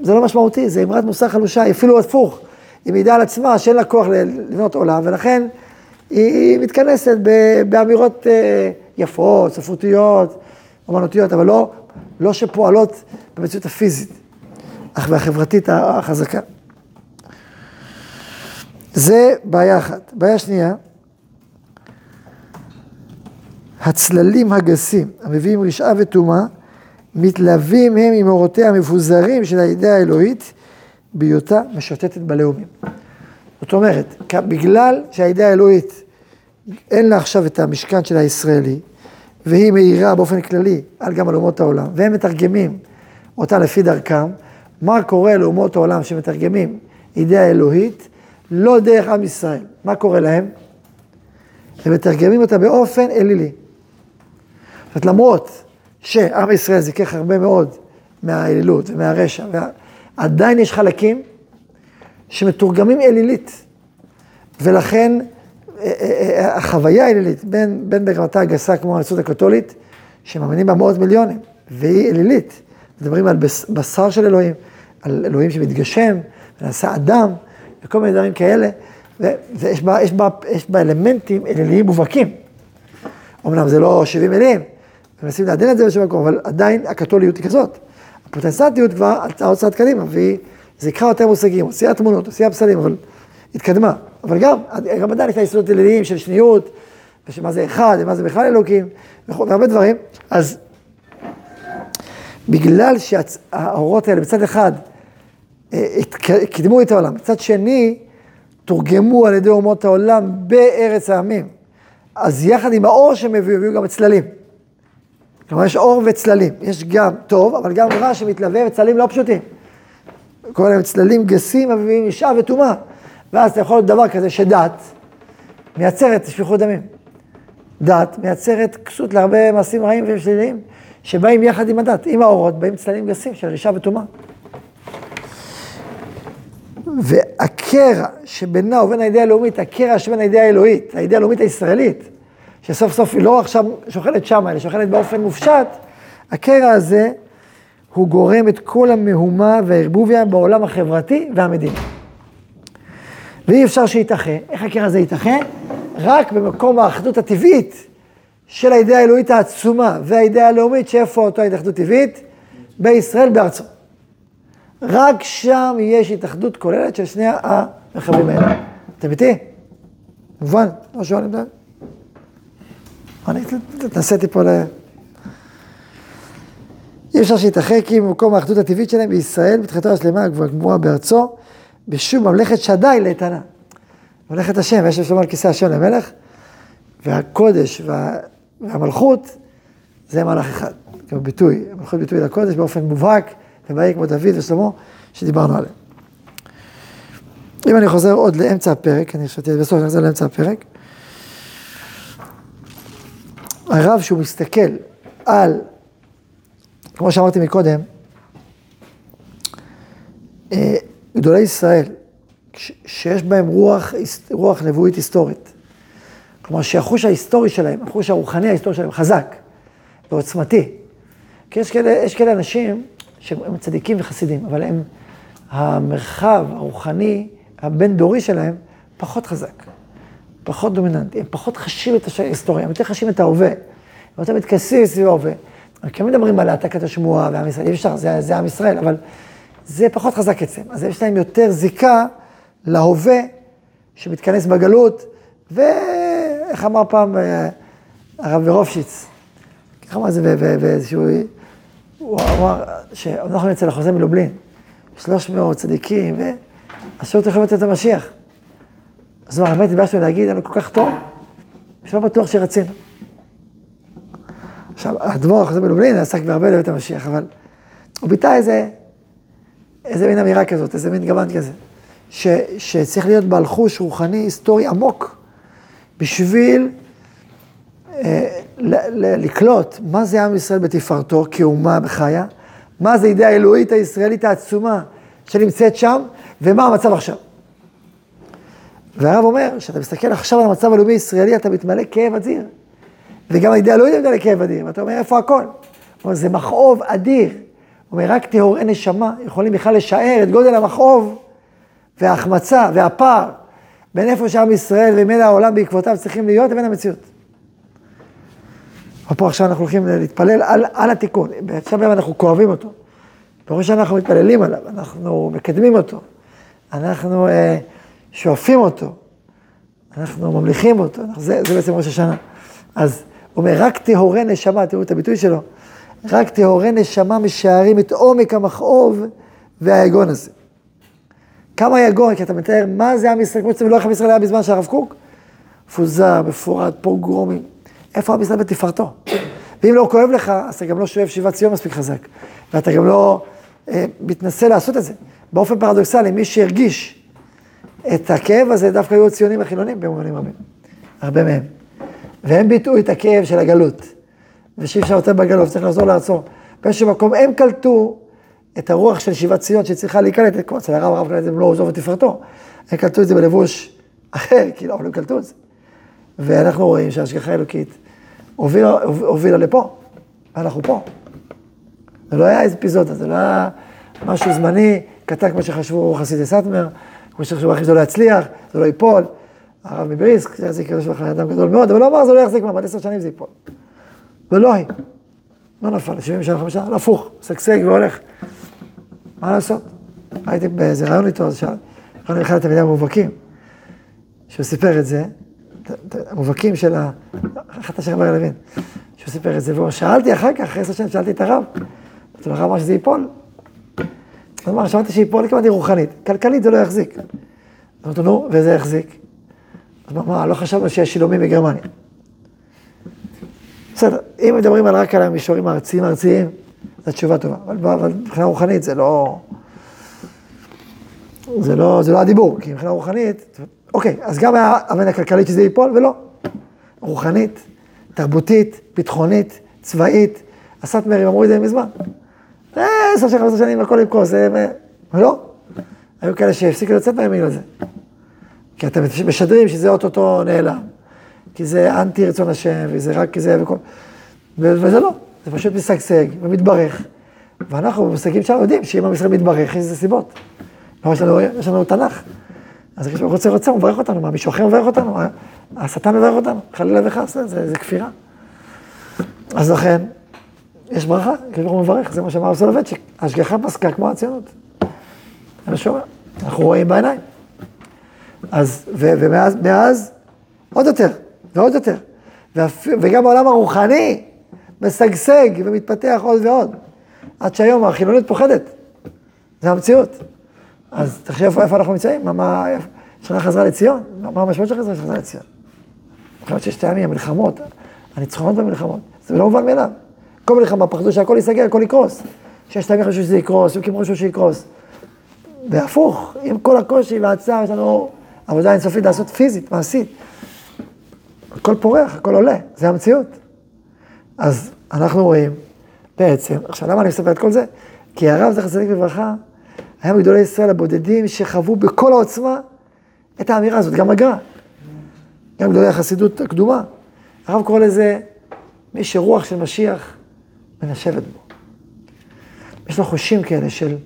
זה לא משמעותי, זה אמרת מוסר חלושה, אפילו הפוך. היא מעידה על עצמה שאין לה כוח לבנות עולם, ולכן היא מתכנסת באמירות אה, יפות, ספרותיות, אמנותיות, אבל לא, לא שפועלות במציאות הפיזית, אך והחברתית החזקה. זה בעיה אחת. בעיה שנייה, הצללים הגסים המביאים רשעה וטומאה, מתלווים הם עם אורותיה המפוזרים של הידיעה האלוהית, בהיותה משוטטת בלאומים. זאת אומרת, בגלל שהידיעה האלוהית אין לה עכשיו את המשכן של הישראלי, והיא מאירה באופן כללי על גם על אומות העולם, והם מתרגמים אותה לפי דרכם, מה קורה לאומות העולם שמתרגמים אידאה אלוהית, לא דרך עם ישראל. מה קורה להם? הם מתרגמים אותה באופן אלילי. זאת אומרת, למרות שעם ישראל זיכך הרבה מאוד מהאלילות ומהרשע, עדיין יש חלקים שמתורגמים אלילית, ולכן אה, אה, אה, החוויה האלילית, בין, בין ברמתה הגסה כמו הנצרות הקתולית, שמאמינים בה מאות מיליונים, והיא אלילית, מדברים על בשר של אלוהים, על אלוהים שמתגשם, ונעשה אדם, וכל מיני דברים כאלה, ויש בה, בה, בה אלמנטים אליליים מובהקים. אמנם זה לא 70 אלים, מנסים לעדן את זה בשום מקום, אבל עדיין הקתוליות היא כזאת. הפוטנציאליות כבר עלתה עוד צעד קדימה, והיא זיקחה יותר מושגים, הוציאה תמונות, הוציאה פסלים, אבל התקדמה. אבל גם, גם עדיין לה יסודות אליליים של שניות, ושמה זה אחד, ומה זה בכלל אלוקים, והרבה דברים. אז בגלל שהאורות האלה מצד אחד אה, קידמו את העולם, מצד שני תורגמו על ידי אומות העולם בארץ העמים. אז יחד עם האור שהם הביאו, הביאו גם צללים. כלומר, יש אור וצללים. יש גם טוב, אבל גם רע שמתלווה וצללים לא פשוטים. כל מיני צללים גסים מביאים אישה וטומאה. ואז אתה יכול להיות דבר כזה שדת מייצרת שפיכות דמים. דת מייצרת כסות להרבה מעשים רעים ושליליים, שבאים יחד עם הדת. עם האורות באים צללים גסים של אישה וטומאה. והקרע שבינה ובין הידיעה הלאומית, הקרע שבין הידיעה האלוהית, הידיעה הלאומית הישראלית, שסוף סוף היא לא עכשיו שוכנת שמה, אלא שוכנת באופן מופשט, הקרע הזה הוא גורם את כל המהומה והערבוביה בעולם החברתי והמדיני. ואי אפשר שיתאחה. איך הקרע הזה יתאחה? רק במקום האחדות הטבעית של הידיעה האלוהית העצומה והידיעה הלאומית, שאיפה אותו התאחדות טבעית? בישראל, בארצו. רק שם יש התאחדות כוללת של שני המחברים האלה. אתם איתי? מובן? לא שואלים את אני נעשיתי פה ל... אי אפשר שיתאחק עם מקום האחדות הטבעית שלהם בישראל, בתחילתו השלמה והגמורה בארצו, בשום ממלכת שדי לאיתנה. ממלכת השם, יש לשלום על כיסא השם למלך, והקודש וה... והמלכות זה מהלך אחד. כמו ביטוי, המלכות ביטוי לקודש באופן מובהק, ובאים כמו דוד ושלמה, שדיברנו עליהם. אם אני חוזר עוד לאמצע הפרק, אני חשבתי בסוף אני חוזר לאמצע הפרק, הרב שהוא מסתכל על, כמו שאמרתי מקודם, אה, גדולי ישראל, שיש בהם רוח, רוח נבואית היסטורית. כלומר שהחוש ההיסטורי שלהם, החוש הרוחני ההיסטורי שלהם חזק ועוצמתי. כי יש כאלה, יש כאלה אנשים שהם צדיקים וחסידים, אבל הם, המרחב הרוחני הבין-דורי שלהם פחות חזק. פחות דומיננטי, הם פחות חשים את ההיסטוריה, הם יותר חשים את ההווה. הם יותר מתכנסים סביב ההווה. הם כן מדברים על העתקת השמועה ועם ישראל, אי אפשר, זה, זה עם ישראל, אבל זה פחות חזק אצלם. אז יש להם יותר זיקה להווה שמתכנס בגלות, ואיך אמר פעם אה, הרב ורופשיץ, איך אמר את זה באיזשהו, הוא אמר שאנחנו נצא לחוזה מלובלין, 300 צדיקים, והשירות יכול לתת את המשיח. אז אמר, האמת, התביישנו להגיד, היה כל כך טוב, שלא בטוח שרצינו. עכשיו, האדמו"ר החוזה מלובלין עסק בהרבה לבית המשיח, אבל הוא ביטא איזה, איזה מין אמירה כזאת, איזה מין גוון כזה, ש, שצריך להיות בעל חוש רוחני היסטורי עמוק, בשביל אה, לקלוט מה זה עם ישראל בתפארתו כאומה בחיה, מה זה אידאה האלוהית הישראלית העצומה שנמצאת שם, ומה המצב עכשיו. והרב אומר, כשאתה מסתכל עכשיו על המצב הלאומי הישראלי, אתה מתמלא כאב אדיר. וגם האידאה האלוהית מתמלא כאב אדיר, ואתה אומר, איפה הכל? הוא אומר, זה מכאוב אדיר. הוא אומר, רק טהורי נשמה יכולים בכלל לשער את גודל המכאוב וההחמצה והפער בין איפה שעם ישראל ומילא העולם בעקבותיו צריכים להיות לבין המציאות. ופה עכשיו אנחנו הולכים להתפלל על, על התיקון, עכשיו אנחנו כואבים אותו. בראש אנחנו מתפללים עליו, אנחנו מקדמים אותו, אנחנו אה, שואפים אותו, אנחנו ממליכים אותו, זה, זה בעצם ראש השנה. אז הוא אומר, רק טהורי נשמה, תראו את הביטוי שלו, רק טהורי נשמה משערים את עומק המכאוב והיגון הזה. כמה יגון, כי אתה מתאר מה זה עם ישראל, כמו שאתם לא איך עם ישראל היה בזמן של הרב קוק? מפוזר, מפורד, פוגרומים. איפה עם ישראל בתפארתו? ואם לא כואב לך, אז אתה גם לא שואף שיבת ציון מספיק חזק. ואתה גם לא אה, מתנסה לעשות את זה. באופן פרדוקסלי, מי שהרגיש את הכאב הזה, דווקא היו הציונים החילונים במובנים רבים. הרבה מהם. והם ביטאו את הכאב של הגלות. ושאי אפשר יותר בגלות, צריך לחזור לארצו. באיזשהו מקום הם קלטו את הרוח של שיבת ציון שצריכה להיקלט, כמו אצל הרב, הרב קלט את זה במלוא עוזו ותפארתו. הם קלטו את זה בלבוש אחר, כאילו, אבל הם קלטו את זה. ואנחנו רואים שההשגחה האלוקית הובילה, הובילה לפה, ואנחנו פה. זה לא היה אפיזודה, זה לא היה משהו זמני, קטן כמו שחשבו חסידי סאטמר, כמו שחשבו אחי שזה לא יצליח, זה לא ייפול. הרב מבריסק, זה יחזיק כזה שלך אדם גדול מאוד, אבל לא אמר זה לא יחזיק מעמד עשר שנים זה ייפול. ולא היא. לא נפל, 70 שנה, 5 שנה, הפוך, משגשג והולך. מה לעשות? הייתי באיזה רעיון איתו, אז שאל, ראינו אחד התלמידים המובהקים, שהוא סיפר את זה, המובהקים של ה... אחת השם בר לוין, שהוא סיפר את זה, והוא שאלתי אחר כך, אחרי עשר שנים, שאלתי את הרב, אמרתי לו, הרב אמר שזה ייפול. אמר, שמעתי שייפול, התכוונתי רוחנית, כלכלית זה לא יחזיק. אמרתי נו, וזה יחזיק. אז הוא אמר, לא חשבנו שיש שילומים בגרמניה. בסדר, אם מדברים על רק על המישורים הארציים ארציים, זו תשובה טובה, אבל מבחינה רוחנית זה לא... זה לא, זה לא הדיבור, כי מבחינה רוחנית, אוקיי, אז גם האבן הכלכלית שזה ייפול, ולא. רוחנית, תרבותית, ביטחונית, צבאית, הסאטמרים אמרו את זה מזמן. אה, עשר שנים, עשר שנים, הכל יקרוס, זה... לא. היו כאלה שהפסיקו לצאת מהימין הזה. כי אתם משדרים שזה אוטוטו נעלם. כי זה אנטי רצון השם, וזה רק זה וכל... וזה לא, זה פשוט משגשג ומתברך. ואנחנו במושגים שלנו יודעים שאם עם ישראל מתברך, איזה סיבות. לא, יש לנו, יש לנו תנ"ך. אז הקדוש ברוך הוא רוצה רוצה, הוא מברך אותנו, מה, מישהו אחר מברך אותנו? השטן מברך אותנו, חלילה וחס, זה, זה כפירה. אז לכן, יש ברכה, הקדוש ברוך הוא מברך, זה מה שאמר סולובייצ'יק, השגחה פסקה כמו הציונות. אני שומע, אנחנו רואים בעיניים. אז, ו, ומאז, מאז, עוד יותר, ועוד יותר. ואפ... וגם העולם הרוחני משגשג ומתפתח עוד ועוד. עד שהיום החילונית פוחדת. זה המציאות. אז תחשב איפה, אנחנו נמצאים, מה, מה, שנה חזרה לציון, מה המשמעות של חזרה לציון? מבחינת ששת הימים, המלחמות, הניצחונות במלחמות, זה לא מובן מאליו. כל מלחמה פחדו שהכל ייסגר, הכל יקרוס. ששת הימים חשבו שזה יקרוס, יוקים חשבו שיקרוס. והפוך, עם כל הקושי והצער, יש לנו עבודה אינסופית לעשות פיזית, מעשית. הכל פורח, הכל עולה, זה המציאות. אז אנחנו רואים, בעצם, עכשיו למה אני מספר את כל זה? כי הרב זכר צדיק לברכה, היה מגדולי ישראל הבודדים שחוו בכל העוצמה את האמירה הזאת, גם הגר"א, גם גדולי החסידות הקדומה. הרב קורא לזה, מי שרוח של משיח מנשבת בו. יש לו חושים כאלה של,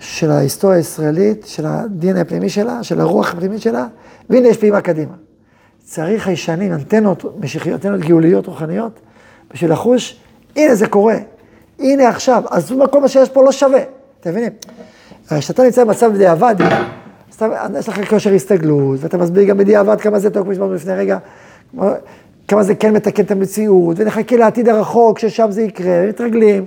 של ההיסטוריה הישראלית, של הדין הפנימי שלה, של הרוח הפנימית שלה, והנה יש פעימה קדימה. צריך חיישנים, אנטנות משיחיות, אנטנות גאוליות רוחניות, בשביל לחוש, הנה זה קורה, הנה עכשיו, עזבו כל מה שיש פה לא שווה, אתם מבינים? כשאתה נמצא במצב בדיעבד, יש לך כושר הסתגלות, ואתה מסביר גם בדיעבד כמה זה טוב, כמו שאמרנו לפני רגע, כמה זה כן מתקן את המציאות, ונחכה לעתיד הרחוק, ששם זה יקרה, מתרגלים.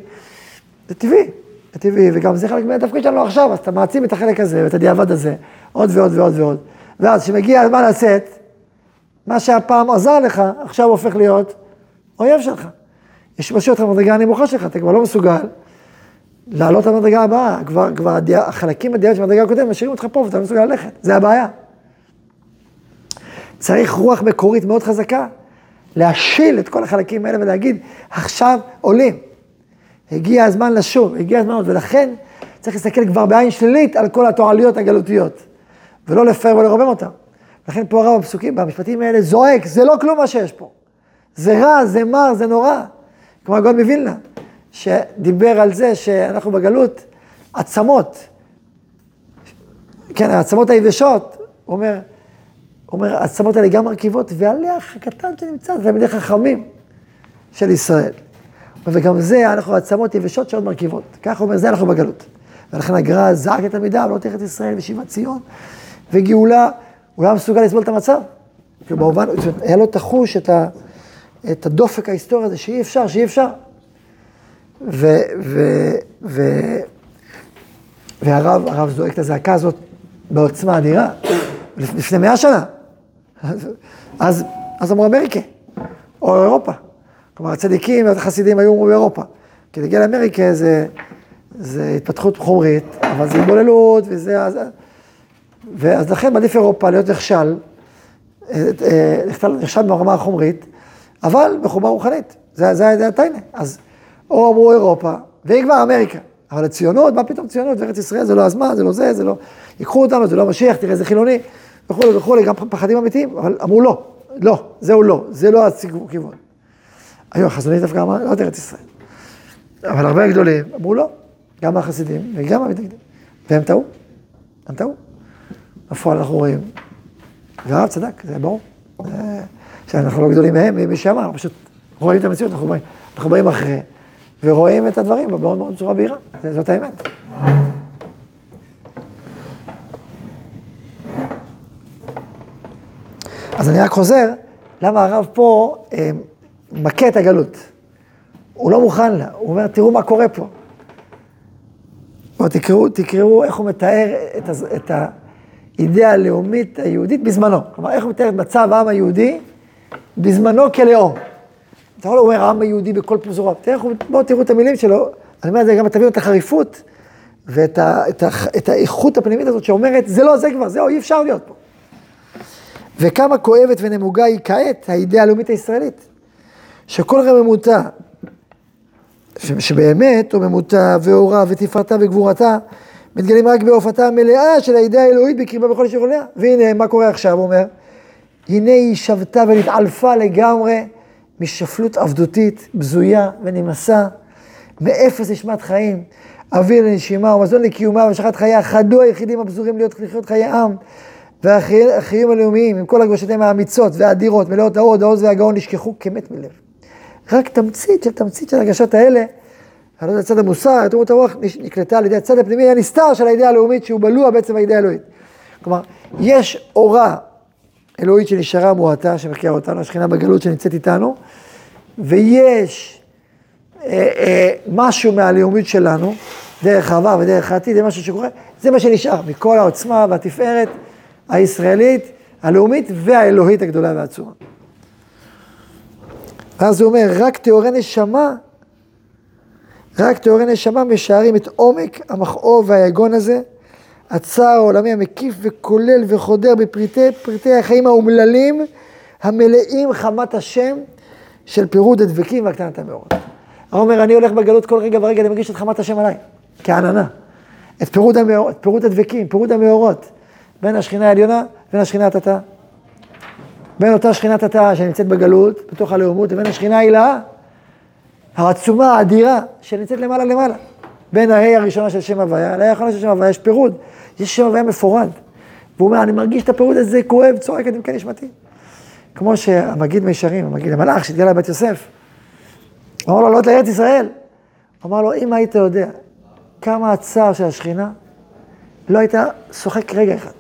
זה טבעי, זה טבעי, וגם זה חלק מהתפקיד שלנו עכשיו, אז אתה מעצים את החלק הזה ואת הדיעבד הזה, עוד ועוד ועוד ועוד. ואז כשמגיע הזמן לצאת, מה שהפעם עזר לך, עכשיו הופך להיות אויב שלך. יש משהו אותך במדרגה הנמוכה שלך, אתה כבר לא מסוגל לעלות למדרגה הבאה, כבר, כבר הדיע, החלקים בדיעבד של המדרגה הקודמת משאירים אותך פה ואתה לא מסוגל ללכת, זה הבעיה. צריך רוח מקורית מאוד חזקה, להשיל את כל החלקים האלה ולהגיד, עכשיו עולים. הגיע הזמן לשוב, הגיע הזמן ולכן צריך להסתכל כבר בעין שלילית על כל התועליות הגלותיות, ולא לפאר ולרומם אותן. לכן פה הרב בפסוקים, במשפטים האלה זועק, זה לא כלום מה שיש פה. זה רע, זה מר, זה נורא. כמו הגאון מווילנה, שדיבר על זה שאנחנו בגלות, עצמות, כן, העצמות היבשות, הוא אומר, אומר, העצמות האלה גם מרכיבות, והלח הקטן שנמצא, זה תלמידי חכמים של ישראל. וגם זה, אנחנו עצמות יבשות שעוד מרכיבות. הוא אומר, זה אנחנו בגלות. ולכן הגר"א זעק את תלמידיו, לא תכת ישראל ושיבת ציון, וגאולה, הוא לא מסוגל לסבול את המצב. כי במובן, היה לו תחוש את, ה, את הדופק ההיסטורי הזה, שאי אפשר, שאי אפשר. ו, ו, ו, והרב, הרב זועק את הזעקה הזאת בעוצמה אדירה, לפ- לפני מאה שנה. אז, אז, אמרו אמריקה, או אירופה. כלומר, הצדיקים והחסידים היו באירופה. כי להגיע לאמריקה זה, זה התפתחות חומרית, אבל זה התבוללות, וזה... אז, ואז לכן מעדיף אירופה להיות נכשל, אה, אה, נכשל- ברמה החומרית, אבל בחומה רוחנית. זה, זה, זה הטיינה. אז או אמרו אירופה, והיא כבר אמריקה. אבל הציונות, מה פתאום ציונות? וארץ ישראל זה לא הזמן, זה לא זה, זה לא... ייקחו אותנו, זה לא משיח, תראה איזה חילוני, וכולי וכולי, גם פחדים אמיתיים, אבל אמרו לא, לא, זהו לא, זה לא הכיוון. היו החזונית דווקא אמרה, לא את ארץ ישראל. אבל הרבה גדולים אמרו לא, גם החסידים וגם המתנגדים. והם טעו, הם טעו. בפועל אנחנו רואים, והרב צדק, זה ברור. שאנחנו לא גדולים מהם, ממי שאמר, אנחנו פשוט רואים את המציאות, אנחנו באים, אנחנו באים אחרי, ורואים את הדברים מאוד מאוד בצורה בהירה, זאת האמת. אז אני רק חוזר, למה הרב פה אה, מכה את הגלות. הוא לא מוכן לה, הוא אומר, תראו מה קורה פה. בואו תקראו, תקראו איך הוא מתאר את, הז- את האידאה הלאומית היהודית בזמנו. כלומר, איך הוא מתאר את מצב העם היהודי בזמנו כלאום. אתה יכול אומר העם היהודי בכל פזוריו. בואו תראו את המילים שלו, אני אומר את זה גם תבינו את החריפות ואת ה, את ה, את האיכות הפנימית הזאת שאומרת, זה לא זה כבר, זהו, אי אפשר להיות פה. וכמה כואבת ונמוגה היא כעת האידאה הלאומית הישראלית. שכל רממותה, ש- שבאמת רוממותה ואורה ותפארתה וגבורתה, מתגלים רק בהופעתה המלאה של האידאה האלוהית בקרבה בכל אשר עוליה. והנה, מה קורה עכשיו? הוא אומר, הנה היא שבתה ונתעלפה לגמרי משפלות עבדותית, בזויה ונמסה, מאפס נשמת חיים, אוויר לנשימה ומזון לקיומה והמשכת חייה, חדו היחידים הפזורים להיות לחיות חיי עם, והחיים הלאומיים, עם כל הגבשותיהם האמיצות והאדירות, מלאות ההוד, העוז והגאון, נשכחו כמת מלב. רק תמצית של תמצית של הרגשות האלה, על ידי הצד המוסר, את אומרת הרוח נקלטה על ידי הצד הפנימי הנסתר של האידאה הלאומית, שהוא בלוע בעצם האידאה האלוהית. כלומר, יש אורה אלוהית שנשארה מועטה, שמחיה אותנו, השכינה בגלות שנמצאת איתנו, ויש אה, אה, משהו מהלאומית שלנו, דרך העבר ודרך העתיד, זה משהו שקורה, זה מה שנשאר, מכל העוצמה והתפארת הישראלית, הלאומית והאלוהית הגדולה והעצומה. ואז הוא אומר, רק טהורי נשמה, רק טהורי נשמה משערים את עומק המכאוב והיגון הזה, הצער העולמי המקיף וכולל וחודר בפרטי פרטי החיים האומללים, המלאים חמת השם של פירוד הדבקים והקטנת המאורות. הוא אומר, אני הולך בגלות כל רגע ורגע, אני מרגיש את חמת השם עליי, כעננה. את פירוד, המאור, את פירוד הדבקים, פירוד המאורות, בין השכינה העליונה לבין השכינה התתה. בין אותה שכינת התאה שנמצאת בגלות, בתוך הלאומות, לבין השכינה ההילאה, העצומה, האדירה, שנמצאת למעלה למעלה. בין ההי הראשונה של שם הוויה להי האחרונה של שם הוויה יש פירוד. יש שם הוויה מפורד. והוא אומר, אני מרגיש את הפירוד הזה, כואב, צועק את עמקי נשמתי. כמו שהמגיד מישרים, המגיד המלאך שהתגלה לבית יוסף, אמר לו, לעלות לארץ ישראל. אמר לו, אם היית יודע כמה הצער של השכינה, לא היית שוחק רגע אחד.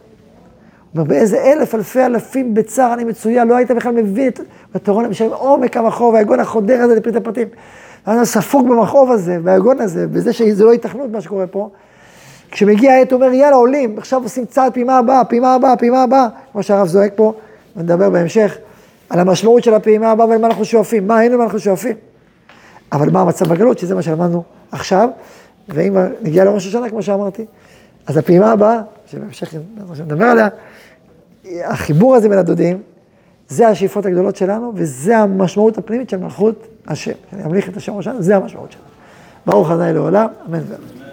אומר, באיזה אלף אלפי אלפים בצער אני מצויה, לא היית בכלל מבין את התורה למשל עומק המכאוב, והיגון החודר הזה לפרטי פרטים. אני ספוג במכאוב הזה, והיגון הזה, בזה שזה לא התכנות מה שקורה פה. כשמגיע העת, הוא אומר, יאללה, עולים, עכשיו עושים צעד פעימה הבאה, פעימה הבאה, פעימה הבאה, כמו שהרב זועק פה, ונדבר בהמשך על המשמעות של הפעימה הבאה ולמה אנחנו שואפים, מה היינו ומה אנחנו שואפים. אבל מה המצב בגלות, שזה מה שלמדנו עכשיו, ואם נגיע לראש השנה, כמו שאמרתי, אז הפעימה הבאה, שבהמשך נדבר עליה, החיבור הזה בין הדודים, זה השאיפות הגדולות שלנו, וזה המשמעות הפנימית של מלכות השם. שאני אמליך את השם ראשון, זה המשמעות שלנו. ברוך ה' לעולם, אמן ואמן.